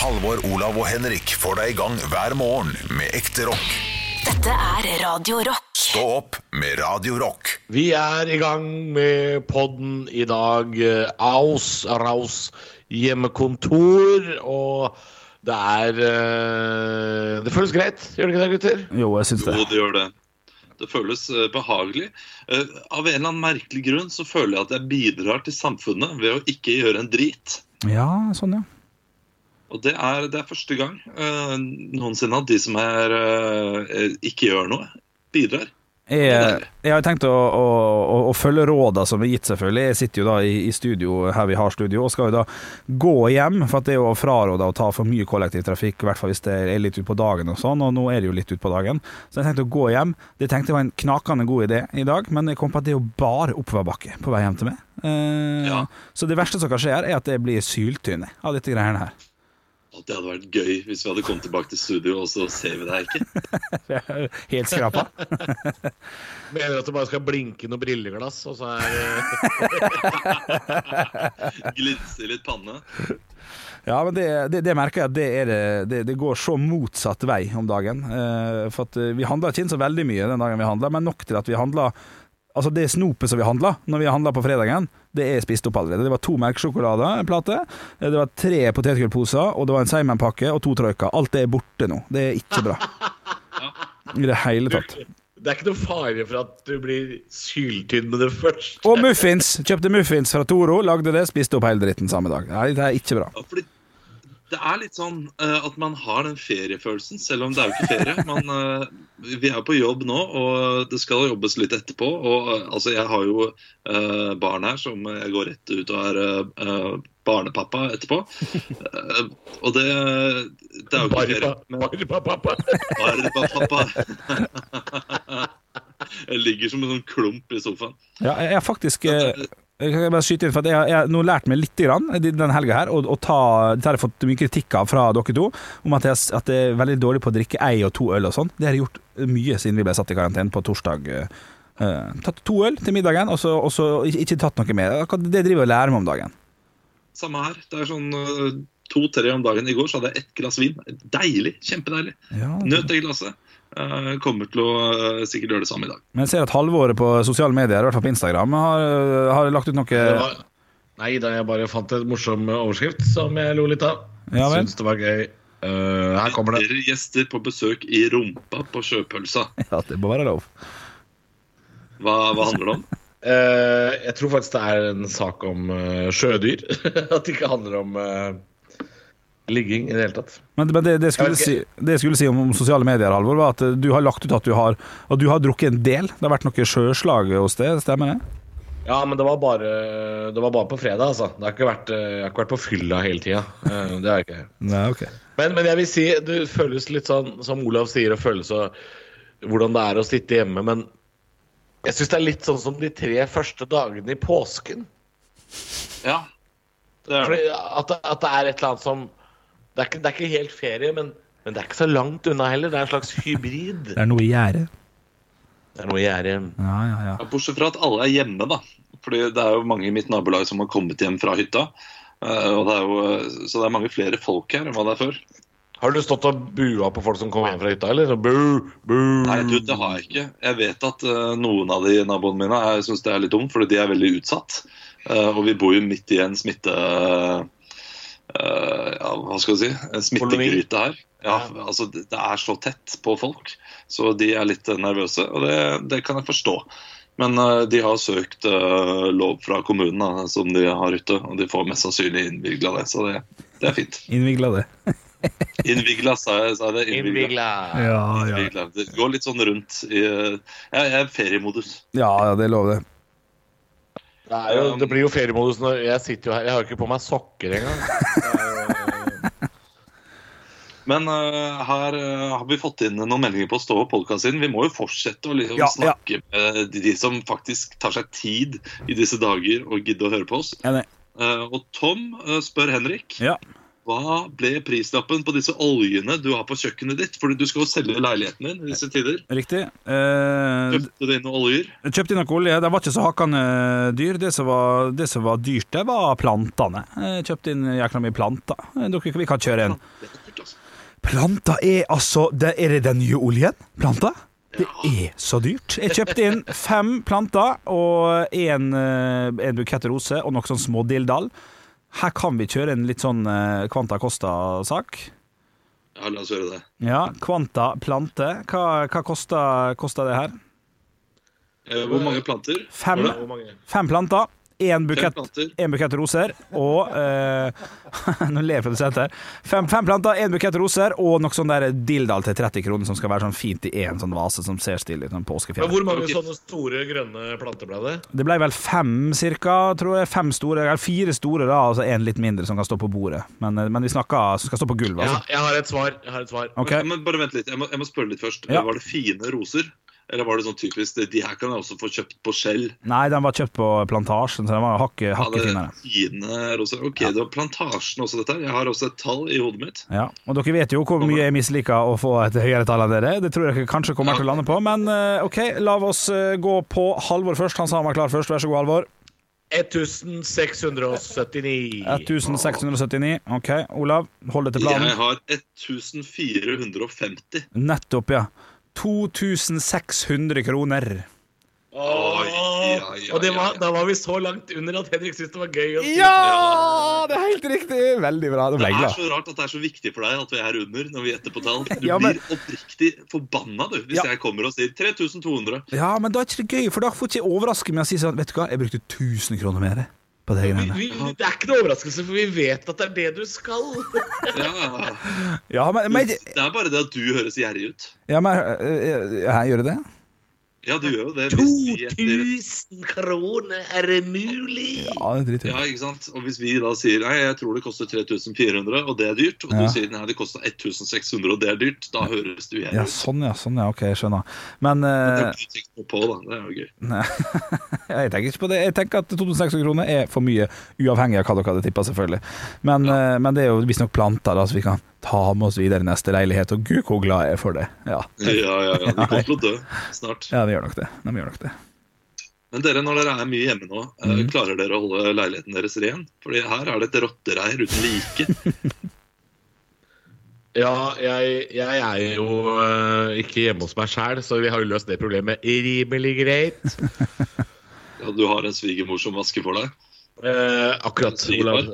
Halvor, Olav og Henrik får deg i gang hver morgen med ekte rock. Dette er Radio Rock. Stå opp med Radio Rock. Vi er i gang med podden i dag. Aus, Raus, hjemmekontor. Og det er eh, Det føles greit, gjør det ikke det, gutter? Jo, jeg syns det. Jo, det gjør det. Det føles eh, behagelig. Eh, Av en eller annen merkelig grunn så føler jeg at jeg bidrar til samfunnet ved å ikke gjøre en drit. Ja, sånn, ja. Og det er, det er første gang uh, noensinne at de som er, uh, ikke gjør noe, bidrar. Jeg, jeg har tenkt å, å, å, å følge rådene som er gitt, selvfølgelig. Jeg sitter jo da i, i studio her vi har studio, og skal jo da gå hjem. For at det er jo fraråda å ta for mye kollektivtrafikk, i hvert fall hvis det er litt utpå dagen og sånn. Og nå er det jo litt utpå dagen. Så jeg tenkte å gå hjem. Det tenkte jeg var en knakende god idé i dag, men jeg kom på at det er jo bare oppoverbakke på vei hjem til meg. Eh, Ja. Så det verste som kan skje her, er at jeg blir syltynn av dette greiene her. Og det hadde vært gøy hvis vi hadde kommet tilbake til studio, og så ser vi deg ikke. Helt skrapa. Mener at du bare skal blinke noe brilleglass, og så er Glinse litt panne. Ja, men det, det, det merker jeg at det, er det, det, det går så motsatt vei om dagen. Eh, for at eh, vi handler ikke inn så veldig mye den dagen vi handler, men nok til at vi handler Altså det snopet som vi handla når vi handla på fredagen, det er spist opp allerede. Det var to melkesjokoladeplater, det var tre potetgullposer, og det var en Seimen-pakke og to troika. Alt det er borte nå. Det er ikke bra. I det hele tatt. Det er ikke noe fare for at du blir syltynn med det første. Og muffins! Kjøpte muffins fra Toro, lagde det, spiste opp hele dritten samme dag. Nei, det er ikke bra. Ja, det er litt sånn uh, at man har den feriefølelsen, selv om det er jo ikke ferie. Man, uh, vi er på jobb nå, og det skal jobbes litt etterpå. Og uh, altså, jeg har jo barn her som jeg går rett ut og er barnepappa etterpå. Og det, det er jo ikke ferie. Men Barba, pappa. barnepappa Jeg ligger som en sånn klump i sofaen. Ja, jeg er faktisk eh, jeg kan bare skyte inn, for jeg, har- jeg nå lært meg litt grann, denne helga her, og, å ta Dette har jeg fått mye kritikk av fra dere to, om at jeg, at jeg er veldig dårlig på å drikke ei og to øl og sånn. Det har jeg gjort mye siden vi ble satt i karantene på torsdag. eh, tatt to øl til middagen, og så, og så ikke, tatt noe mer. Det driver jeg og lærer meg om dagen. Samme her. Det er sånn eh, to-tre om dagen. I går så hadde jeg ett glass vin. Deilig. Kjempedeilig. Ja. Nøt det glasset. Eh, kommer til å eh, sikkert gjøre det samme i dag. Men jeg ser at Halvåret på sosiale medier, i hvert fall på Instagram, har, har lagt ut noe var... Nei da, jeg bare fant en morsom overskrift som jeg lo litt av. Ja. Syns det var gøy. Uh, her kommer det. Gjester på besøk i rumpa på sjøpølsa. Ja, det må være lov. Hva, hva handler det om? uh, jeg tror faktisk det er en sak om uh, sjødyr. At det ikke handler om eh, ligging i det hele tatt. Men, men det, det, skulle si, det jeg skulle si om, om sosiale medier, Halvor, var at du har lagt ut at du har, at du har drukket en del. Det har vært noe sjøslag hos deg, stemmer det? Ja, men det var bare, det var bare på fredag, altså. Det har ikke vært, eh, jeg har ikke vært på fylla hele tida. Eh, det har jeg ikke. Nei, okay. Men, men jeg vil si, det føles litt sånn som Olav sier, å føles så hvordan det er å sitte hjemme. Men jeg syns det er litt sånn som de tre første dagene i påsken. Ja, det er Fordi at, at det er et eller annet som Det er ikke, det er ikke helt ferie, men, men det er ikke så langt unna heller. Det er en slags hybrid. Det er noe i gjære. Det er noe i Ja, ja, ja. Ja, Bortsett fra at alle er hjemme, da. Fordi det er jo mange i mitt nabolag som har kommet hjem fra hytta. Eh, og det er jo, så det er mange flere folk her enn hva det er før. Har du stått og bua på folk som kommer hjem fra hytta, eller? Så Bu, bu. Nei, du, det har jeg ikke. Jeg vet at uh, noen av de naboene mine syns det er litt dumt, fordi de er veldig utsatt. Uh, og vi bor jo midt i en smitte... eh, ja, hva skal vi si? Smittegryte her. Ja, altså det er så tett på folk, så de er litt nervøse, og det, det kan jeg forstå. Men eh, de har søkt eh, lov fra kommunen da, som de har ute, og de får mest sannsynlig innvigla det, så det, det er fint. Innvigla det. Innvigla, sa jeg. Sa det? Innvigla. Ja, ja. Innvigla. Det går litt sånn rundt i Jeg, jeg er feriemodus. Ja, ja, det lover jeg det. Det, er jo, det blir jo feriemodus når jeg sitter jo her. Jeg har jo ikke på meg sokker engang. Men uh, her uh, har vi fått inn noen meldinger på Stå opp podkast-siden. Vi må jo fortsette å liksom Ja, ja. snakke med de, som faktisk tar seg tid i disse dager og gidder å høre på oss. Ja. Eh, og Tom spør Henrik Ja. Hva ble prislappen på disse oljene du har på kjøkkenet ditt? Fordi du skal jo selge leiligheten din i disse tider. Riktig. Eh, Kjøpte du inn noen oljer? kjøpte inn noe olje. Det var ikke så hakkende dyr. Det som var, det som var dyrt, det var plantene. Kjøpte inn jækla mye planter. Dere, vi kan kjøre en. Planter er altså. Planta er altså det, Er det den nye oljen? Planta? Det er så dyrt. Jeg kjøpte inn fem planter og en, eh, en bukett roser og noe sånn smådildal. Her kan vi kjøre en litt sånn eh, Kvanta Costa-sak. Ja, la oss gjøre det. Ja, Kvanta plante. Hva, hva koster, kosta det her? Eh, hvor mange planter? Fem, Hvor mange? fem planter. Én bukett, en bukett roser og eh, Nå ler produsenten her. Fem, fem planter, én bukett roser og noe sånn der dildal til 30 kroner som skal være sånn fint i én sånn vase som ser stilig ut. Sånn påskefjell. hvor mange sånne store grønne planter ble det? Det ble vel fem cirka, tror jeg. Fem store, eller fire store, da, altså en litt mindre som kan stå på bordet. Men, eh, men vi snakker som skal stå på gulvet, Ja, altså. jeg har et svar. Jeg har et svar. Okay. Men, men bare vent litt, jeg må, jeg må spørre litt først. Ja. Var det fine roser? Eller var det sånn typisk De her kan jeg også få kjøpt på Skjell. Nei, den var kjøpt på plantasjen, så den var hakket hakke er finere. Ok, ja. Det var plantasjen også, dette her. Jeg har også et tall i hodet mitt. Ja, og dere vet jo hvor mye jeg misliker å få et høyere tall enn dere. Det tror jeg kanskje kommer til å lande på, men eh, OK, la oss eh, gå på Halvor først. Han sa han var klar først. Vær så god, Halvor. 1679. 1679. OK, Olav, hold deg til planen. Jeg har 1450. Nettopp, ja. 2600 kroner. Oi, ja, ja, og det var, ja, ja. da var vi så langt under at Henrik syntes det var gøy. Å si. Ja! Det er helt riktig! Veldig bra. Det, Det er så rart at det er så viktig for deg at vi er under når vi gjetter på tall. Du Ja, men- blir oppriktig forbanna du, hvis Ja. jeg kommer og sier 3200. Ja, men da er det ikke gøy, for da får ikke jeg overraske med å si sånn Vet du hva, jeg brukte 1000 kroner mer på det greiene. vi, det er ikke noe overraskelse, for vi vet at det er det du skal. Ja, Ja, men, men, det er bare det at du høres gjerrig ut. ja, men eh, eh, Gjør det det? Ja, du gjør jo det. Hvis vi gjetter 2000 kroner, er det mulig? Ja, det driter. Ja, ikke sant? Og hvis vi da sier nei, jeg tror det koster 3400, og det er dyrt, og Ja. du sier nei, det koster 1600, og det er dyrt, da høres du Ja, ut. sånn, ja. sånn, ja, Ok, jeg skjønner. Men Det eh, du tenkt noe på, da. Det er jo gøy. Nei, jeg tenker ikke på det. Jeg tenker at 2600 kroner er for mye, uavhengig av hva dere hadde tippa, selvfølgelig. Men, ja. men det er jo visstnok planter, da, så vi kan ta med oss videre neste leilighet. Og gud, hvor glad jeg er for det. Ja, Ja, ja, ja. De kommer til å dø snart. ja de gjør nok det. De gjør nok det. Men dere, når dere er mye hjemme nå, Mhm. klarer dere å holde leiligheten deres ren? Fordi her er det et rottereir uten like. Ja, jeg, jeg er jo uh, ikke hjemme hos meg sjæl, så vi har jo løst det problemet rimelig greit. Ja, du har en svigermor som vasker for deg. Eh, akkurat. Olav.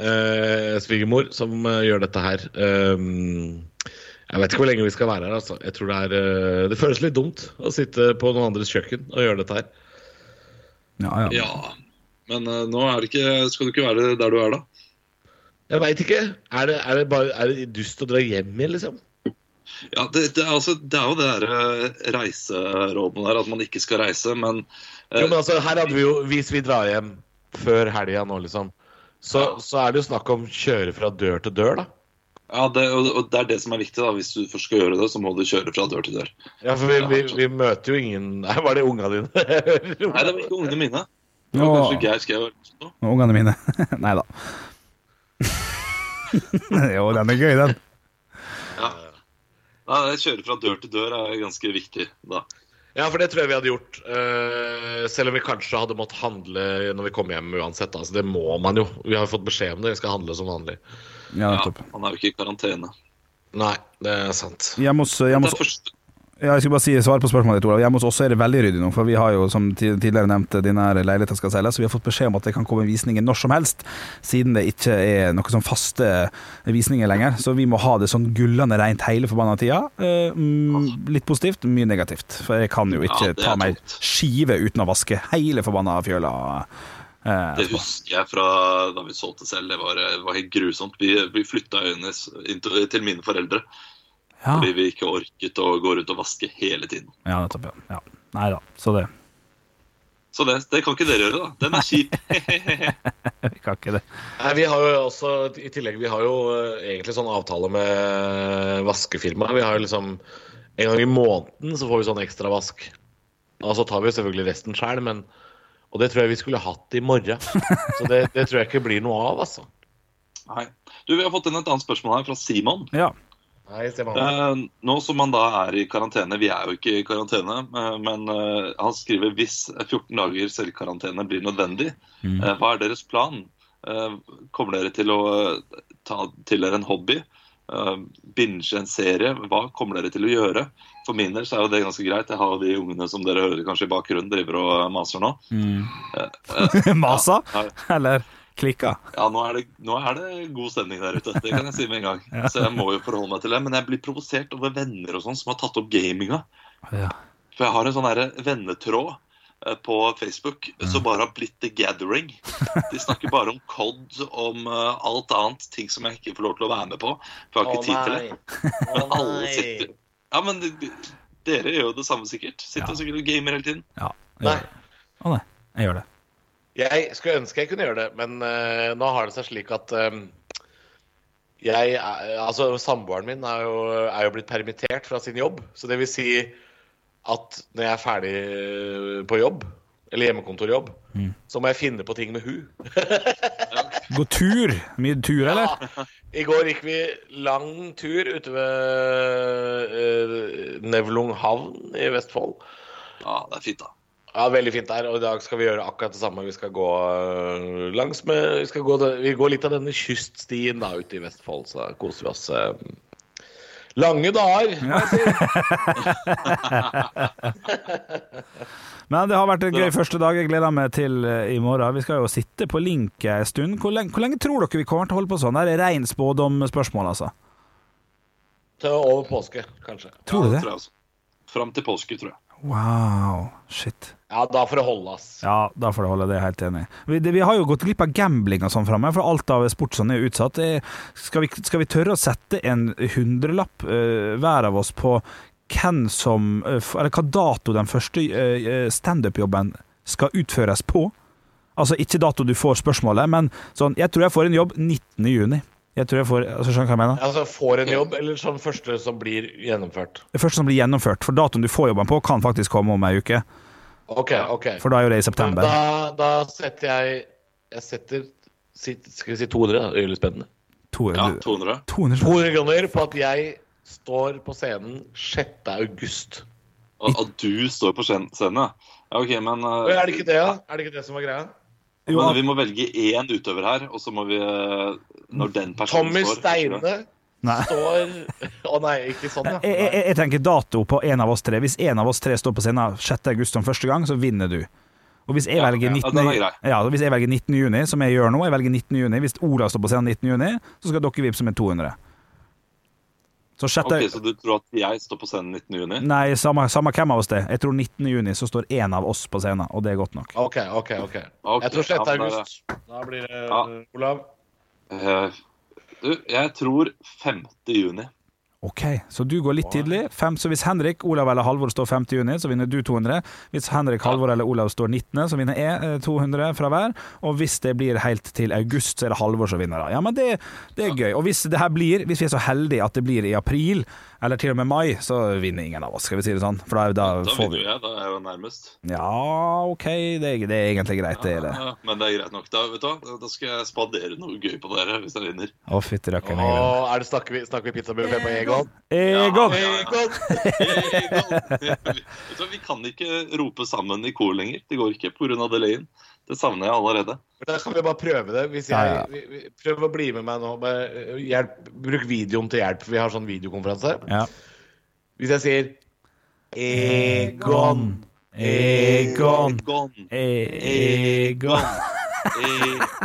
Eh, Svigermor som eh, gjør dette her. Um, jeg vet ikke hvor lenge vi skal være her. Altså. Jeg tror Det er eh, Det føles litt dumt å sitte på noen andres kjøkken og gjøre dette her. Ja, ja. Ja, men eh, nå er det ikke, skal du ikke være der du er, da. Jeg veit ikke. Er det, er, det bare, er det dust å dra hjem igjen, liksom? Ja, det, det, er altså, det er jo det der reiserådene der, at man ikke skal reise, men Jo, men altså, her hadde vi jo Hvis vi drar hjem før helga nå, liksom, så, så er det jo snakk om kjøre fra dør til dør, da. ja, det, og, det er det som er viktig. da, Hvis du først skal gjøre det, så må du kjøre fra dør til dør. Ja, for vi, vi, vi møter jo ingen Nei, var det unga dine? Nei, det var ikke ungene mine. Det var Nå- kanskje Geir Skau. eller noe Ungene mine. Nei da. jo, den er gøy, den. Ja, Nei, Kjøre fra dør til dør er ganske viktig da. Ja, for det tror jeg vi hadde gjort. Uh, selv om vi kanskje hadde måttet handle når vi kom hjem uansett. Altså, det må man jo. Vi har fått beskjed om det. Vi skal handle som vanlig. Ja, Ja, han er jo ikke i karantene. Nei, det er sant. Jeg må... hjemme Det hos er første, Ja, jeg skulle bare si, svare på spørsmålet ditt, Olav. Hjemme hos oss er det veldig ryddig nå, for vi har jo, som tidligere nevnt, denne her leiligheten skal selges, så vi har fått beskjed om at det kan komme visninger når som helst, siden det ikke er noe sånn faste visninger lenger. Så vi må ha det sånn gullende rent hele forbanna tida. Eh, mm, litt positivt, mye negativt. For jeg kan jo ikke Ja, ta meg skive uten å vaske hele forbanna fjøla. eh, det husker jeg fra da vi solgte selv. Det var, det var helt grusomt. Vi, vi flytta øynene til mine foreldre Ja, fordi vi ikke orket å gå rundt og vaske hele tiden. ja, nettopp. Ja. ja. Nei da, så det Så det, det kan ikke dere gjøre, da. Den er kjip. Vi kan ikke det. Nei, vi har jo også, I tillegg, vi har jo eh, egentlig sånn avtale med vaskefirma. Vi har jo liksom En gang i måneden så får vi sånn ekstra vask. Og så tar vi jo selvfølgelig resten sjøl, men Og det tror jeg vi skulle hatt i morgen. Så det, det tror jeg ikke blir noe av, altså. Nei. Du, Vi har fått inn et annet spørsmål her fra Simon. Ja. Nei, Stefan. Eh, nå som han da er i karantene, vi er jo ikke i karantene, eh, men eh, han skriver hvis 14 dager selvkarantene blir nødvendig, Mm. hva er deres plan? Eh, kommer dere til å ta til dere en hobby? Binge en serie? Hva kommer dere til å gjøre? For min del så er jo det ganske greit. Jeg har de ungene som dere hører kanskje i bakgrunnen, driver og maser nå. Masa? Ja. Eller klikka? Ja, nå er, det, nå er det god stemning der ute. Det kan jeg si med en gang. Så jeg må jo forholde meg til det. Men jeg blir provosert over venner og sånn som har tatt opp gaminga. Ja. For jeg har en sånn derre vennetråd eh, på Facebook som bare har blitt The Gathering. De snakker bare om COD, om uh, alt annet, ting som jeg ikke får lov til å være med på. For jeg har ikke tid til det. Men alle sitter Ja, men de, de, dere gjør jo det samme sikkert. Sitter Ja. sikkert og gamer hele tiden. ja. jeg Nei. gjør det. Nei, jeg gjør det. Jeg skulle ønske jeg kunne gjøre det, men uh, nå har det seg slik at eh, jeg, er- altså Samboeren min er jo, er jo blitt permittert fra sin jobb. Så det vil si at når jeg er ferdig på jobb, eller hjemmekontorjobb, så må jeg finne på ting med hun. Gå tur. Mye tur, eller? Ja, I går gikk vi lang tur ute ved uh, Nevlung havn i Vestfold. Ja, det er fint, da. Ja, Veldig fint der. Og i dag skal vi gjøre akkurat det samme. Vi skal gå øh, langs med Vi, skal gå, vi går litt av denne kyststien da ute i Vestfold, så koser vi oss. øh. Lange dager, må jeg si. Men det har vært en gøy første dag. Jeg gleder meg til eh, i morgen. Vi skal jo sitte på link en stund. Hvor lenge, hvor lenge tror dere vi kommer til å holde på sånn? Det er rein spådomspørsmål, altså. Til over påske, kanskje. Tror du ja, det? Tror jeg også. Fram til påske, tror jeg. Wow. Shit. Ja, da får det holde, ass. Ja, da får det holde, det er jeg helt enig i. Vi, det- vi har jo gått glipp av gambling og sånn framme, for alt av sport som er utsatt. Skal, vi, skal vi tørre å sette en hundrelapp uh, hver av oss på hvem som uh, Eller hva dato den første uh, standup-jobben skal utføres på? Altså ikke dato du får spørsmålet, men sånn Jeg tror jeg får en jobb 19. juni. Jeg tror jeg får, altså Skjønner du hva jeg mener? Altså, Får en jobb, eller som første som blir gjennomført? Det første som blir gjennomført. For datoen du får jobben på, kan faktisk komme om ei uke. OK. ok. For da er jo det i september. Da, da setter jeg Jeg setter Skal vi si 200? da? Det er litt spennende. To, Ja, 200. 200 200 kroner på at jeg står på scenen 6. august. Og, og du står på scenen, scenen, ja. ja. Ok, men uh, Er det ikke det, da? Er det ikke det som var greia? Jo, Men vi må velge én utøver her, og så må vi uh, Når den personen Tommy står Steine Nei. står Å nei, ikke sånn, ja. Jeg, jeg, jeg tenker dato på en av oss tre. Hvis en av oss tre står på scenen 6. august som første gang, så vinner du. Og hvis jeg, Ja, velger 19, den er ja, hvis jeg velger 19. juni, som jeg gjør nå jeg velger 19. juni, Hvis Olav står på scenen 19. juni, så skal dere vippse med 200. Så 6. Ok, Så du tror at jeg står på scenen 19. juni? Nei, samme, samme hvem av oss det. Jeg tror 19. juni så står én av oss på scenen, og det er godt nok. OK, OK. ok okay Jeg tror 6. ja, men det er- august. Da blir det Ja. Olav. Eh, du, jeg tror 5. juni. Ok, så du går litt tidlig. Fem, så hvis Henrik, Olav eller Halvor står 5. juni, så vinner du 200. Hvis Henrik, Halvor eller Olav står 19., så vinner jeg eh, 200 fra hver. Og hvis det blir helt til august, så er det Halvor som vinner. da. Ja, men det, det er gøy. Og hvis det her blir, hvis vi er så heldige at det blir i april, eller til og med mai, så vinner ingen av oss, skal vi si det sånn. For da, da Da får vinner vi jeg, da er jeg jo nærmest. Ja, ok, det er, det er egentlig greit, det er det. Ja, men det er greit nok. Da, vet du, hva? da skal jeg spadere noe gøy på dere hvis jeg vinner. Å, fytti rakkeren. Og er det snakker vi, snakker vi pizzabuffé på Egon? Egon! Egon! Egon! Egon! Vi kan ikke rope sammen i kor lenger. Det går ikke pga. delayen. Det savner jeg allerede. Da kan vi bare prøve det. Hvis jeg, ja. vi, vi, prøv å bli med meg nå. Bare, hjelp, bruk videoen til hjelp. for Vi har sånn videokonferanse. Ja. Hvis jeg sier Egon Egon. Egon. Egon.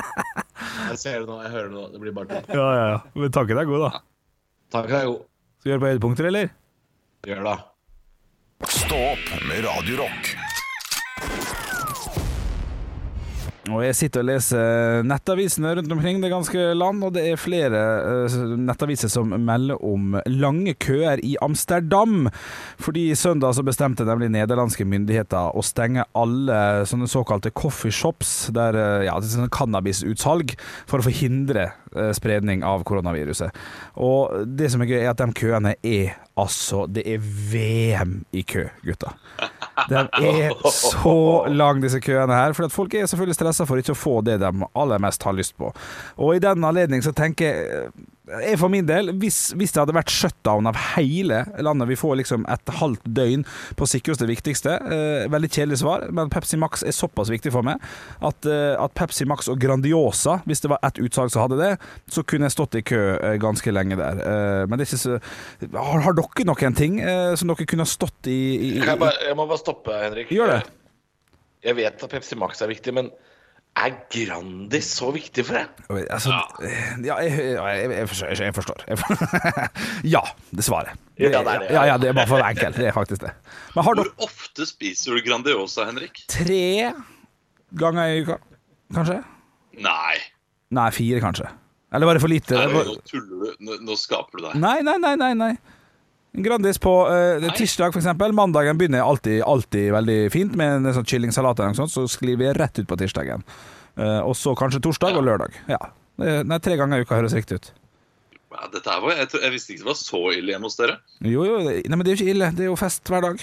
Jeg ser det nå, jeg hører det nå. Det blir bare tull. Ja, ja, ja. Men tanken er god, da. Takk er god. Skal vi gjøre på høydepunkter, eller? Gjør det. Stå opp med Radio Og jeg sitter og leser nettavisene rundt omkring det ganske land, og det er flere eh, nettaviser som melder om lange køer i Amsterdam. Fordi søndag så bestemte nemlig nederlandske myndigheter å stenge alle sånne såkalte coffeeshops, der eh, ja, sånn cannabisutsalg, for å forhindre eh, spredning av koronaviruset. Og det som er gøy, er at de køene er altså Det er VM i kø, gutta. De er så lang, disse køene her. For folk er selvfølgelig stressa for ikke å få det de aller mest har lyst på. Og i den anledning så tenker jeg jeg for min del, hvis, hvis det hadde vært shutdown av hele landet, vi får liksom et halvt døgn på å sikre oss det viktigste eh, Veldig kjedelig svar, men Pepsi Max er såpass viktig for meg at, eh, at Pepsi Max og Grandiosa, hvis det var ett utsalg som hadde det, så kunne jeg stått i kø eh, ganske lenge der. Eh, men det er ikke så Har, har dere noen ting eh, som dere kunne stått i, i, i jeg, bare, jeg må bare stoppe, Henrik. Gjør det. Jeg vet at Pepsi Max er viktig, men er Grandis så viktig for deg? Altså, ja, jeg, jeg, jeg, forstår. Jeg forstår. Jeg forstår. ja, det svaret. Ja, det er det. Ja, ja, det er bare for enkelt. Det er faktisk det. Men har Hvor du... ofte spiser du Grandiosa, Henrik? tre ganger i uka, kanskje? Nei. Nei, fire, kanskje. Eller var det for lite? Nei, nå tuller du. Nå, nå skaper du deg. Nei, nei, nei. nei, nei. En Grandis på eh, tirsdag, eksempel. Mandagen begynner alltid, alltid veldig fint med en sånn kyllingsalat, eller noe sånt, så sklir vi rett ut på tirsdagen. Eh, og så kanskje torsdag og lørdag. Ja. Nei, tre ganger i uka høres riktig ut. Ja, Dette var, jeg, tror- jeg visste ikke det var så ille hjemme hos dere. Jo, jo, det- nei, men det er jo ikke ille. Det er jo fest hver dag.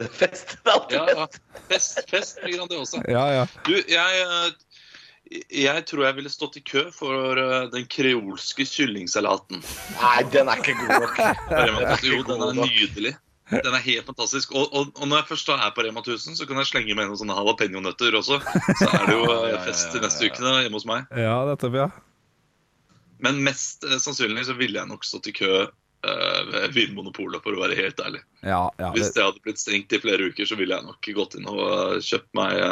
Det er fest. Det er alltid Ja, fest. ja. Fest, fest med Grandiosa. Ja, ja. Du, jeg, eh, jeg tror jeg ville stått i kø for eh, den kreolske kyllingsalaten. Nei, den er ikke god nok. Jo, den er nydelig. Den er helt fantastisk. Og, og, og når jeg først er på Rema 1000, så kan jeg slenge med noen sånne jalapeño-nøtter også. Så er det jo eh, fest de neste ukene hjemme hos meg. Ja, dette, ja. Men mest eh, sannsynlig så ville jeg nok stått i kø eh, ved Vinmonopolet, for å være helt ærlig. Ja, ja. Hvis Det, det hadde blitt stengt i flere uker, så ville jeg nok gått inn og kjøpt meg,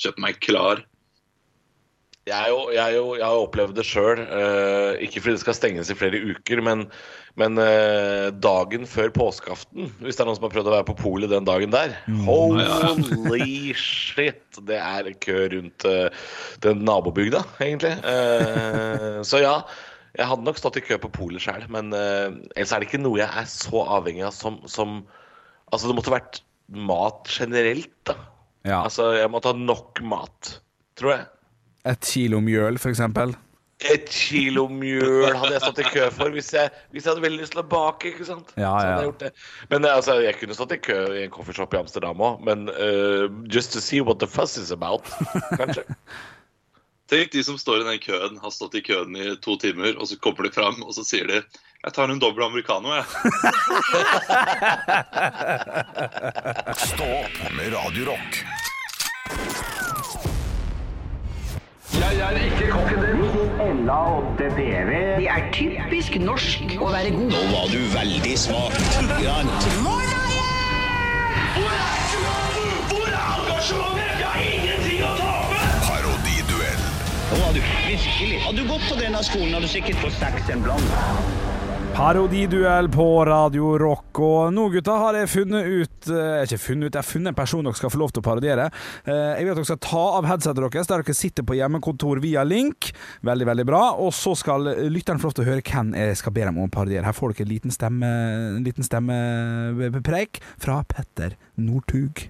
kjøpt meg klar. Jeg, jo, jeg, jo, jeg har opplevd det sjøl. ikke fordi det skal stenges i flere uker, men, men eh, dagen før påskeaften Hvis det er noen som har prøvd å være på polet den dagen der Holy shit! Det er kø rundt eh, den nabobygda, egentlig. Eh, så ja. Jeg hadde nok stått i kø på polet sjøl, men eh, ellers er det ikke noe jeg er så avhengig av som, som Altså, det måtte vært mat generelt, da. ja. Altså, jeg måtte ha nok mat, tror jeg. Et kilo mjøl, for eksempel. Et kilo mjøl hadde jeg stått i kø for hvis jeg, hvis jeg hadde veldig lyst til å bake. ikke sant? Ja, ja. jeg gjort det. Men eh, altså, jeg kunne stått i kø i en coffeeshop i Amsterdam òg, men uh, just to see what the fuss is about, kanskje. Tenk de som står i den køen, har stått i køen i to timer, og så kommer de fram, og så sier de jeg tar en dobbel americano, jeg. Stå opp med Radio Rock. Det er typisk norsk å være god. Nå var du veldig smak. tape! Parodiduell. Nå var du virkelig. Hadde du gått på denne skolen, hadde du sikkert fått seks en blant. Parodiduell på Radio Rock. Og nå, gutta, har jeg funnet ut eh, Ikke funnet ut, jeg har funnet en person dere skal få lov til å parodiere. Eh, Jeg vil at dere skal ta av headsetet deres der dere sitter på hjemmekontor via link. Veldig, veldig bra. Og så skal lytteren få lov til å høre hvem jeg skal be dem om å parodiere. Her får dere en liten stemme En liten stemmepreik fra Petter Northug.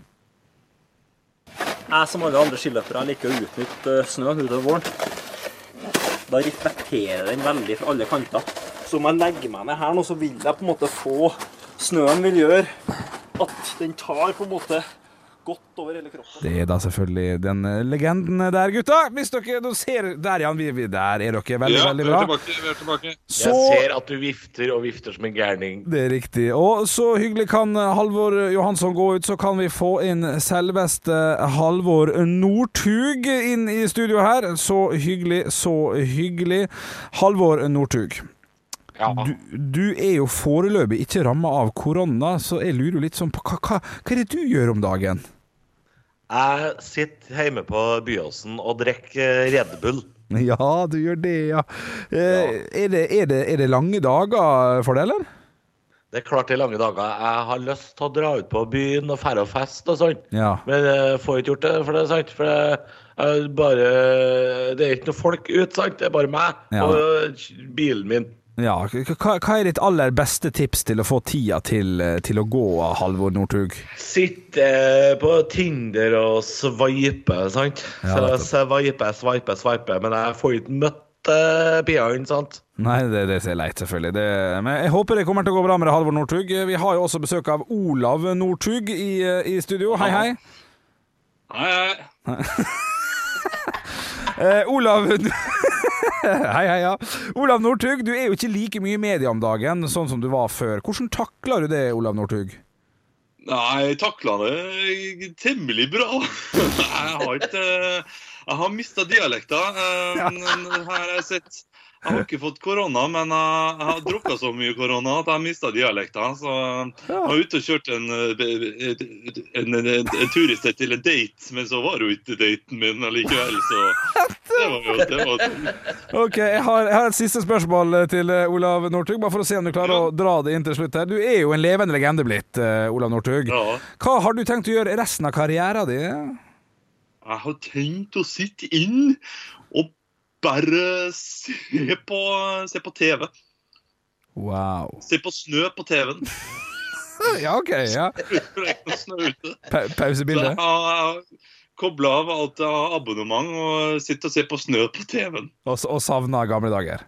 Jeg som alle andre skiløpere liker å utnytte snøen utover våren. Da reflekterer den veldig fra alle kanter. Så om jeg legger meg ned her nå, så vil jeg på en måte få Snøen vil gjøre at den tar på en måte godt over hele kroppen. Det er da selvfølgelig den eh, legenden der, gutta. Hvis dere nå ser Der, Jan. Vi, vi, der er dere. Veldig, veldig vi bra. er tilbake. Vi er tilbake. Så Jeg ser at du vifter og vifter som en gærning. Det er riktig. Og så hyggelig kan Halvor Johansson gå ut, så kan vi få inn selveste Halvor Northug inn i studio her. Så hyggelig, så hyggelig. Halvor Northug. Ja. Du, du er jo foreløpig ikke ramma av korona, så jeg lurer jo litt sånn på hva, hva, hva er det du gjør om dagen? Jeg sitter hjemme på Byåsen og drikker Red Bull. Ja, du gjør det, ja. Eh, Er, det, er, det, er det lange dager for deg, eller? Det er klart det er lange dager. Jeg har lyst til å dra ut på byen og færre og feste og sånn. Ja. Men jeg får ikke gjort det, for det er sant. For det er bare Det er ikke noe folk ute, sant. Det er bare meg Ja. og bilen min. Ja, hva, hva er ditt aller beste tips til å få tida til, til å gå, Halvor Northug? Sitte på Tinder og sveipe, sant. Ja, sveipe, sveipe, sveipe. Men jeg får ikke møtt til Pia-en, sant? Nei, det, det er leit, selvfølgelig. Det, men jeg håper det kommer til å gå bra med det, Halvor Northug. Vi har jo også besøk av Olav Northug i, i studio. Hei, hei. Hei, hei. Eh, Olav Hei, hei, ja. Olav Northug, du er jo ikke like mye i media om dagen sånn som du var før. Hvordan takler du det, Olav Northug? Nei, jeg takla det temmelig bra. Jeg har ikke Jeg har mista dialekta. Eh, Her har jeg sett Jeg har ikke fått korona, men jeg har drukka så mye korona at jeg har mista dialekta. Så jeg var ute og kjørte en, eh, en, en, en, en turiststed til en date, men så var jo ikke daten min allikevel, så det var jo det var, Ok, jeg har, jeg har et siste spørsmål til eh, Olav Northug, bare for å se om du klarer å dra det inn til slutt her. Du er jo en levende legende blitt, eh, Olav Northug. Ja. Hva har du tenkt å gjøre resten av karrieren din? Jeg har tenkt å sitte inn og bare se på, se på TV. Wow. Se på snø på TV-en. Ja, OK. ja. Pa Pausebilde. jeg kobla av alt av abonnement og sitte og se på snø på TV-en. Og, og savna gamle dager.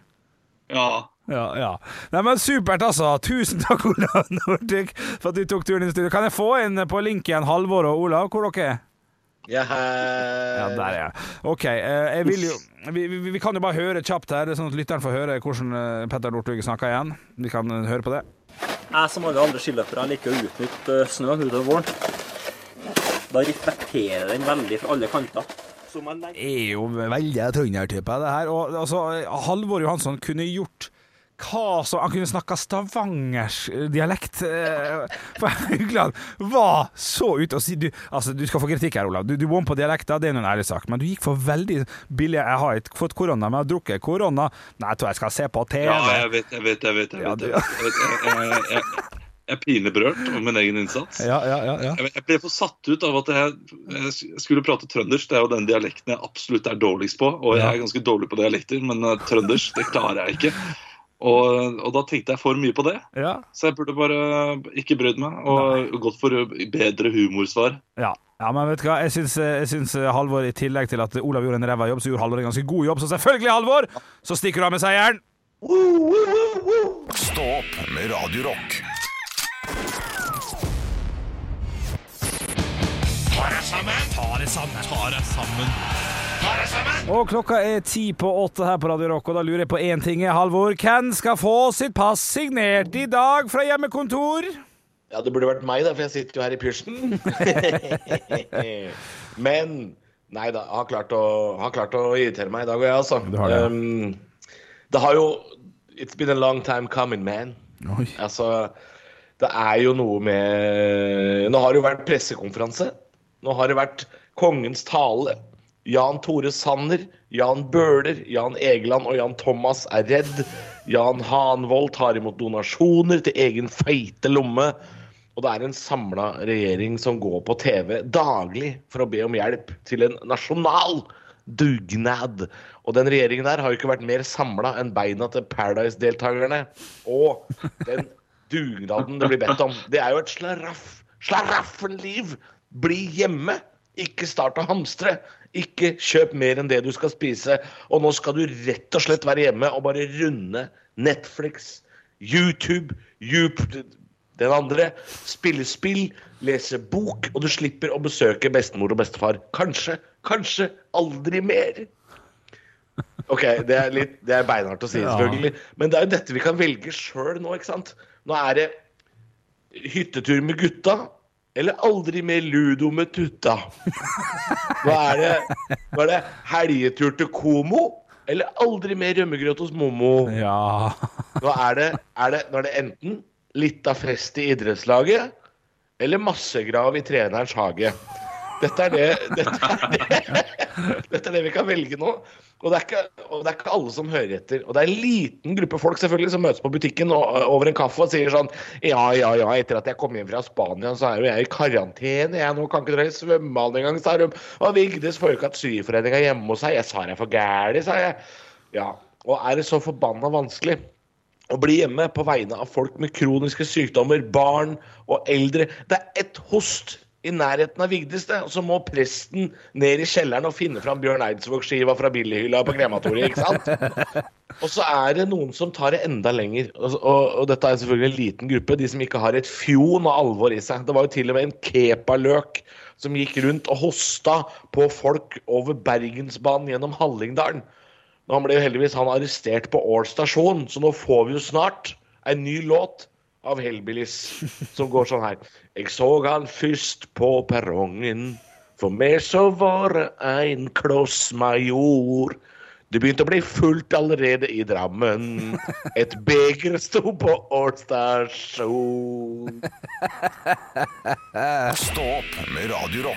Ja. Ja, ja. Nei, men Supert, altså. Tusen takk, Olav Nordic, for at du tok turen inn i studio. Kan jeg få inn på linken Halvor og Olav? Hvor dere er? Ja, Ja, der er jeg. OK. Eh, jeg vil jo vi, vi, vi kan jo bare høre kjapt her, sånn at lytteren får høre hvordan eh, Petter Northug snakker igjen. Vi kan eh, høre på det. Jeg som alle andre skiløpere liker å utnytte snø snøen utover våren. Da reflekterer den veldig fra alle kanter. Er jo veldig trøndertype, det her. Og altså, Halvor Johansson kunne gjort hva som Han kunne snakka stavangersdialekt. For Haugland var så ute og si du, altså, du skal få kritikk her, Olav. Du, du bom på dialekta, det er nå en ærlig sak. Men du gikk for veldig billig Jeg har ikke fått korona, men jeg har drukket korona. Nei, jeg tror jeg skal se på TV. ja, jeg vet, jeg vet, jeg vet. Jeg, vet, jeg, jeg, jeg, jeg, er pineberørt om min egen innsats. ja, ja, ja, ja. Jeg, ble for satt ut av at jeg, jeg skulle prate trøndersk. Det er jo den dialekten jeg absolutt er dårligst på. Og jeg er ganske dårlig på dialekter, men eh, trøndersk det klarer jeg ikke. Og, og da tenkte jeg for mye på det, ja. så jeg burde bare ikke brydd meg. Og gått for bedre humorsvar. Ja. ja, men vet du hva, jeg syns, jeg syns Halvor, i tillegg til at Olav gjorde en ræva jobb, så gjorde Halvor en ganske god jobb. Så selvfølgelig, Halvor, så stikker du av med seieren! Stå opp med Radio Rock. Og klokka er ti på åtte her på Radio Rock, og da lurer jeg på én ting, Halvor. Hvem skal få sitt pass signert i dag fra hjemmekontor? Ja, det burde vært meg, da, for jeg sitter jo her i pysjen. Men Nei da, jeg har klart å, har klart å irritere meg i dag, òg, jeg, altså. Du har det. Um, det har jo It's been a long time coming, man. Oi. Altså, det er jo noe med Nå har det jo vært pressekonferanse. Nå har det vært kongens tale. Jan Tore Sanner, Jan Bøhler, Jan Egeland og Jan Thomas er redd. Jan Hanvold tar imot donasjoner til egen feite lomme. Og det er en samla regjering som går på TV daglig for å be om hjelp til en nasjonal dugnad. Og den regjeringen der har jo ikke vært mer samla enn beina til Paradise-deltakerne. Og den dugnaden det blir bedt om. Det er jo et slaraff, slaraffenliv. Bli hjemme. Ikke start å hamstre. Ikke kjøp mer enn det du skal spise. Og nå skal du rett og slett være hjemme og bare runde Netflix, YouTube, YouTube den andre. Spille spill, lese bok, og du slipper å besøke bestemor og bestefar. Kanskje, kanskje aldri mer. OK, det er, litt, det er beinhardt å si, selvfølgelig. Men det er jo dette vi kan velge sjøl nå, ikke sant? Nå er det hyttetur med gutta, eller aldri mer ludo med tutta. Nå er det, nå er det helgetur til Komo, eller aldri mer rømmegrøt hos Mommo. Ja Nå er det, er det, nå er det enten litt av fest i idrettslaget, eller massegrav i trenerens hage. Dette er det, dette er det, dette er det vi kan velge nå. Og det, ikke, og det er ikke alle som hører etter. Og det er en liten gruppe folk selvfølgelig som møtes på butikken og, over en kaffe og sier sånn Ja, ja, ja, etter at jeg kom hjem fra Spania, så er jo jeg i karantene. Jeg nå kan ikke dra i svømmehallen engang, sa de. Og Vigdis får jo ikke hatt syforeninga hjemme hos seg. Jeg sa jeg er for gæren, sa jeg. Ja. Og er det så forbanna vanskelig å bli hjemme på vegne av folk med kroniske sykdommer, barn og eldre. Det er ett host i nærheten av Vigdis, det. Og så må presten ned i kjelleren og finne fram Bjørn Eidsvåg-skiva fra billighylla på krematoriet, ikke sant? Og så er det noen som tar det enda lenger. Og, og, og dette er selvfølgelig en liten gruppe, de som ikke har et fjon av alvor i seg. Det var jo til og med en kepaløk som gikk rundt og hosta på folk over Bergensbanen gjennom Hallingdalen. Han ble jo heldigvis han arrestert på Ål stasjon, så nå får vi jo snart en ny låt av Hellbillies som går sånn her. Jeg så han først på perrongen, for meg så var det ein kloss major. Det begynte å bli fullt allerede i Drammen. Et beger sto på Ål stasjon. Stå opp med Radio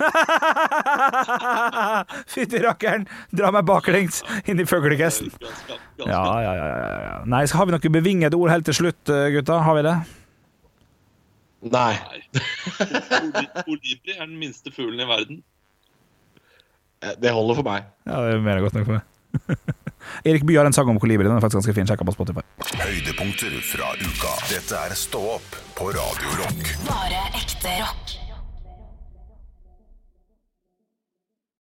Fytti rakkeren! Dra meg baklengs inn i ganske. Ja, ja, ja, ja, ja. Nei, så har vi noen bevingede ord helt til slutt, eh, gutta? Har vi det? Nei. Olibri er den minste fuglen i verden. Eh, Det holder for meg. Ja, det er mer enn godt nok for meg. Erik Bye har en sang om kolibri. Den er faktisk ganske fin. Sjekk på Spotify. Høydepunkter fra uka. Dette er Stå opp på Radio Rock. Bare ekte rock.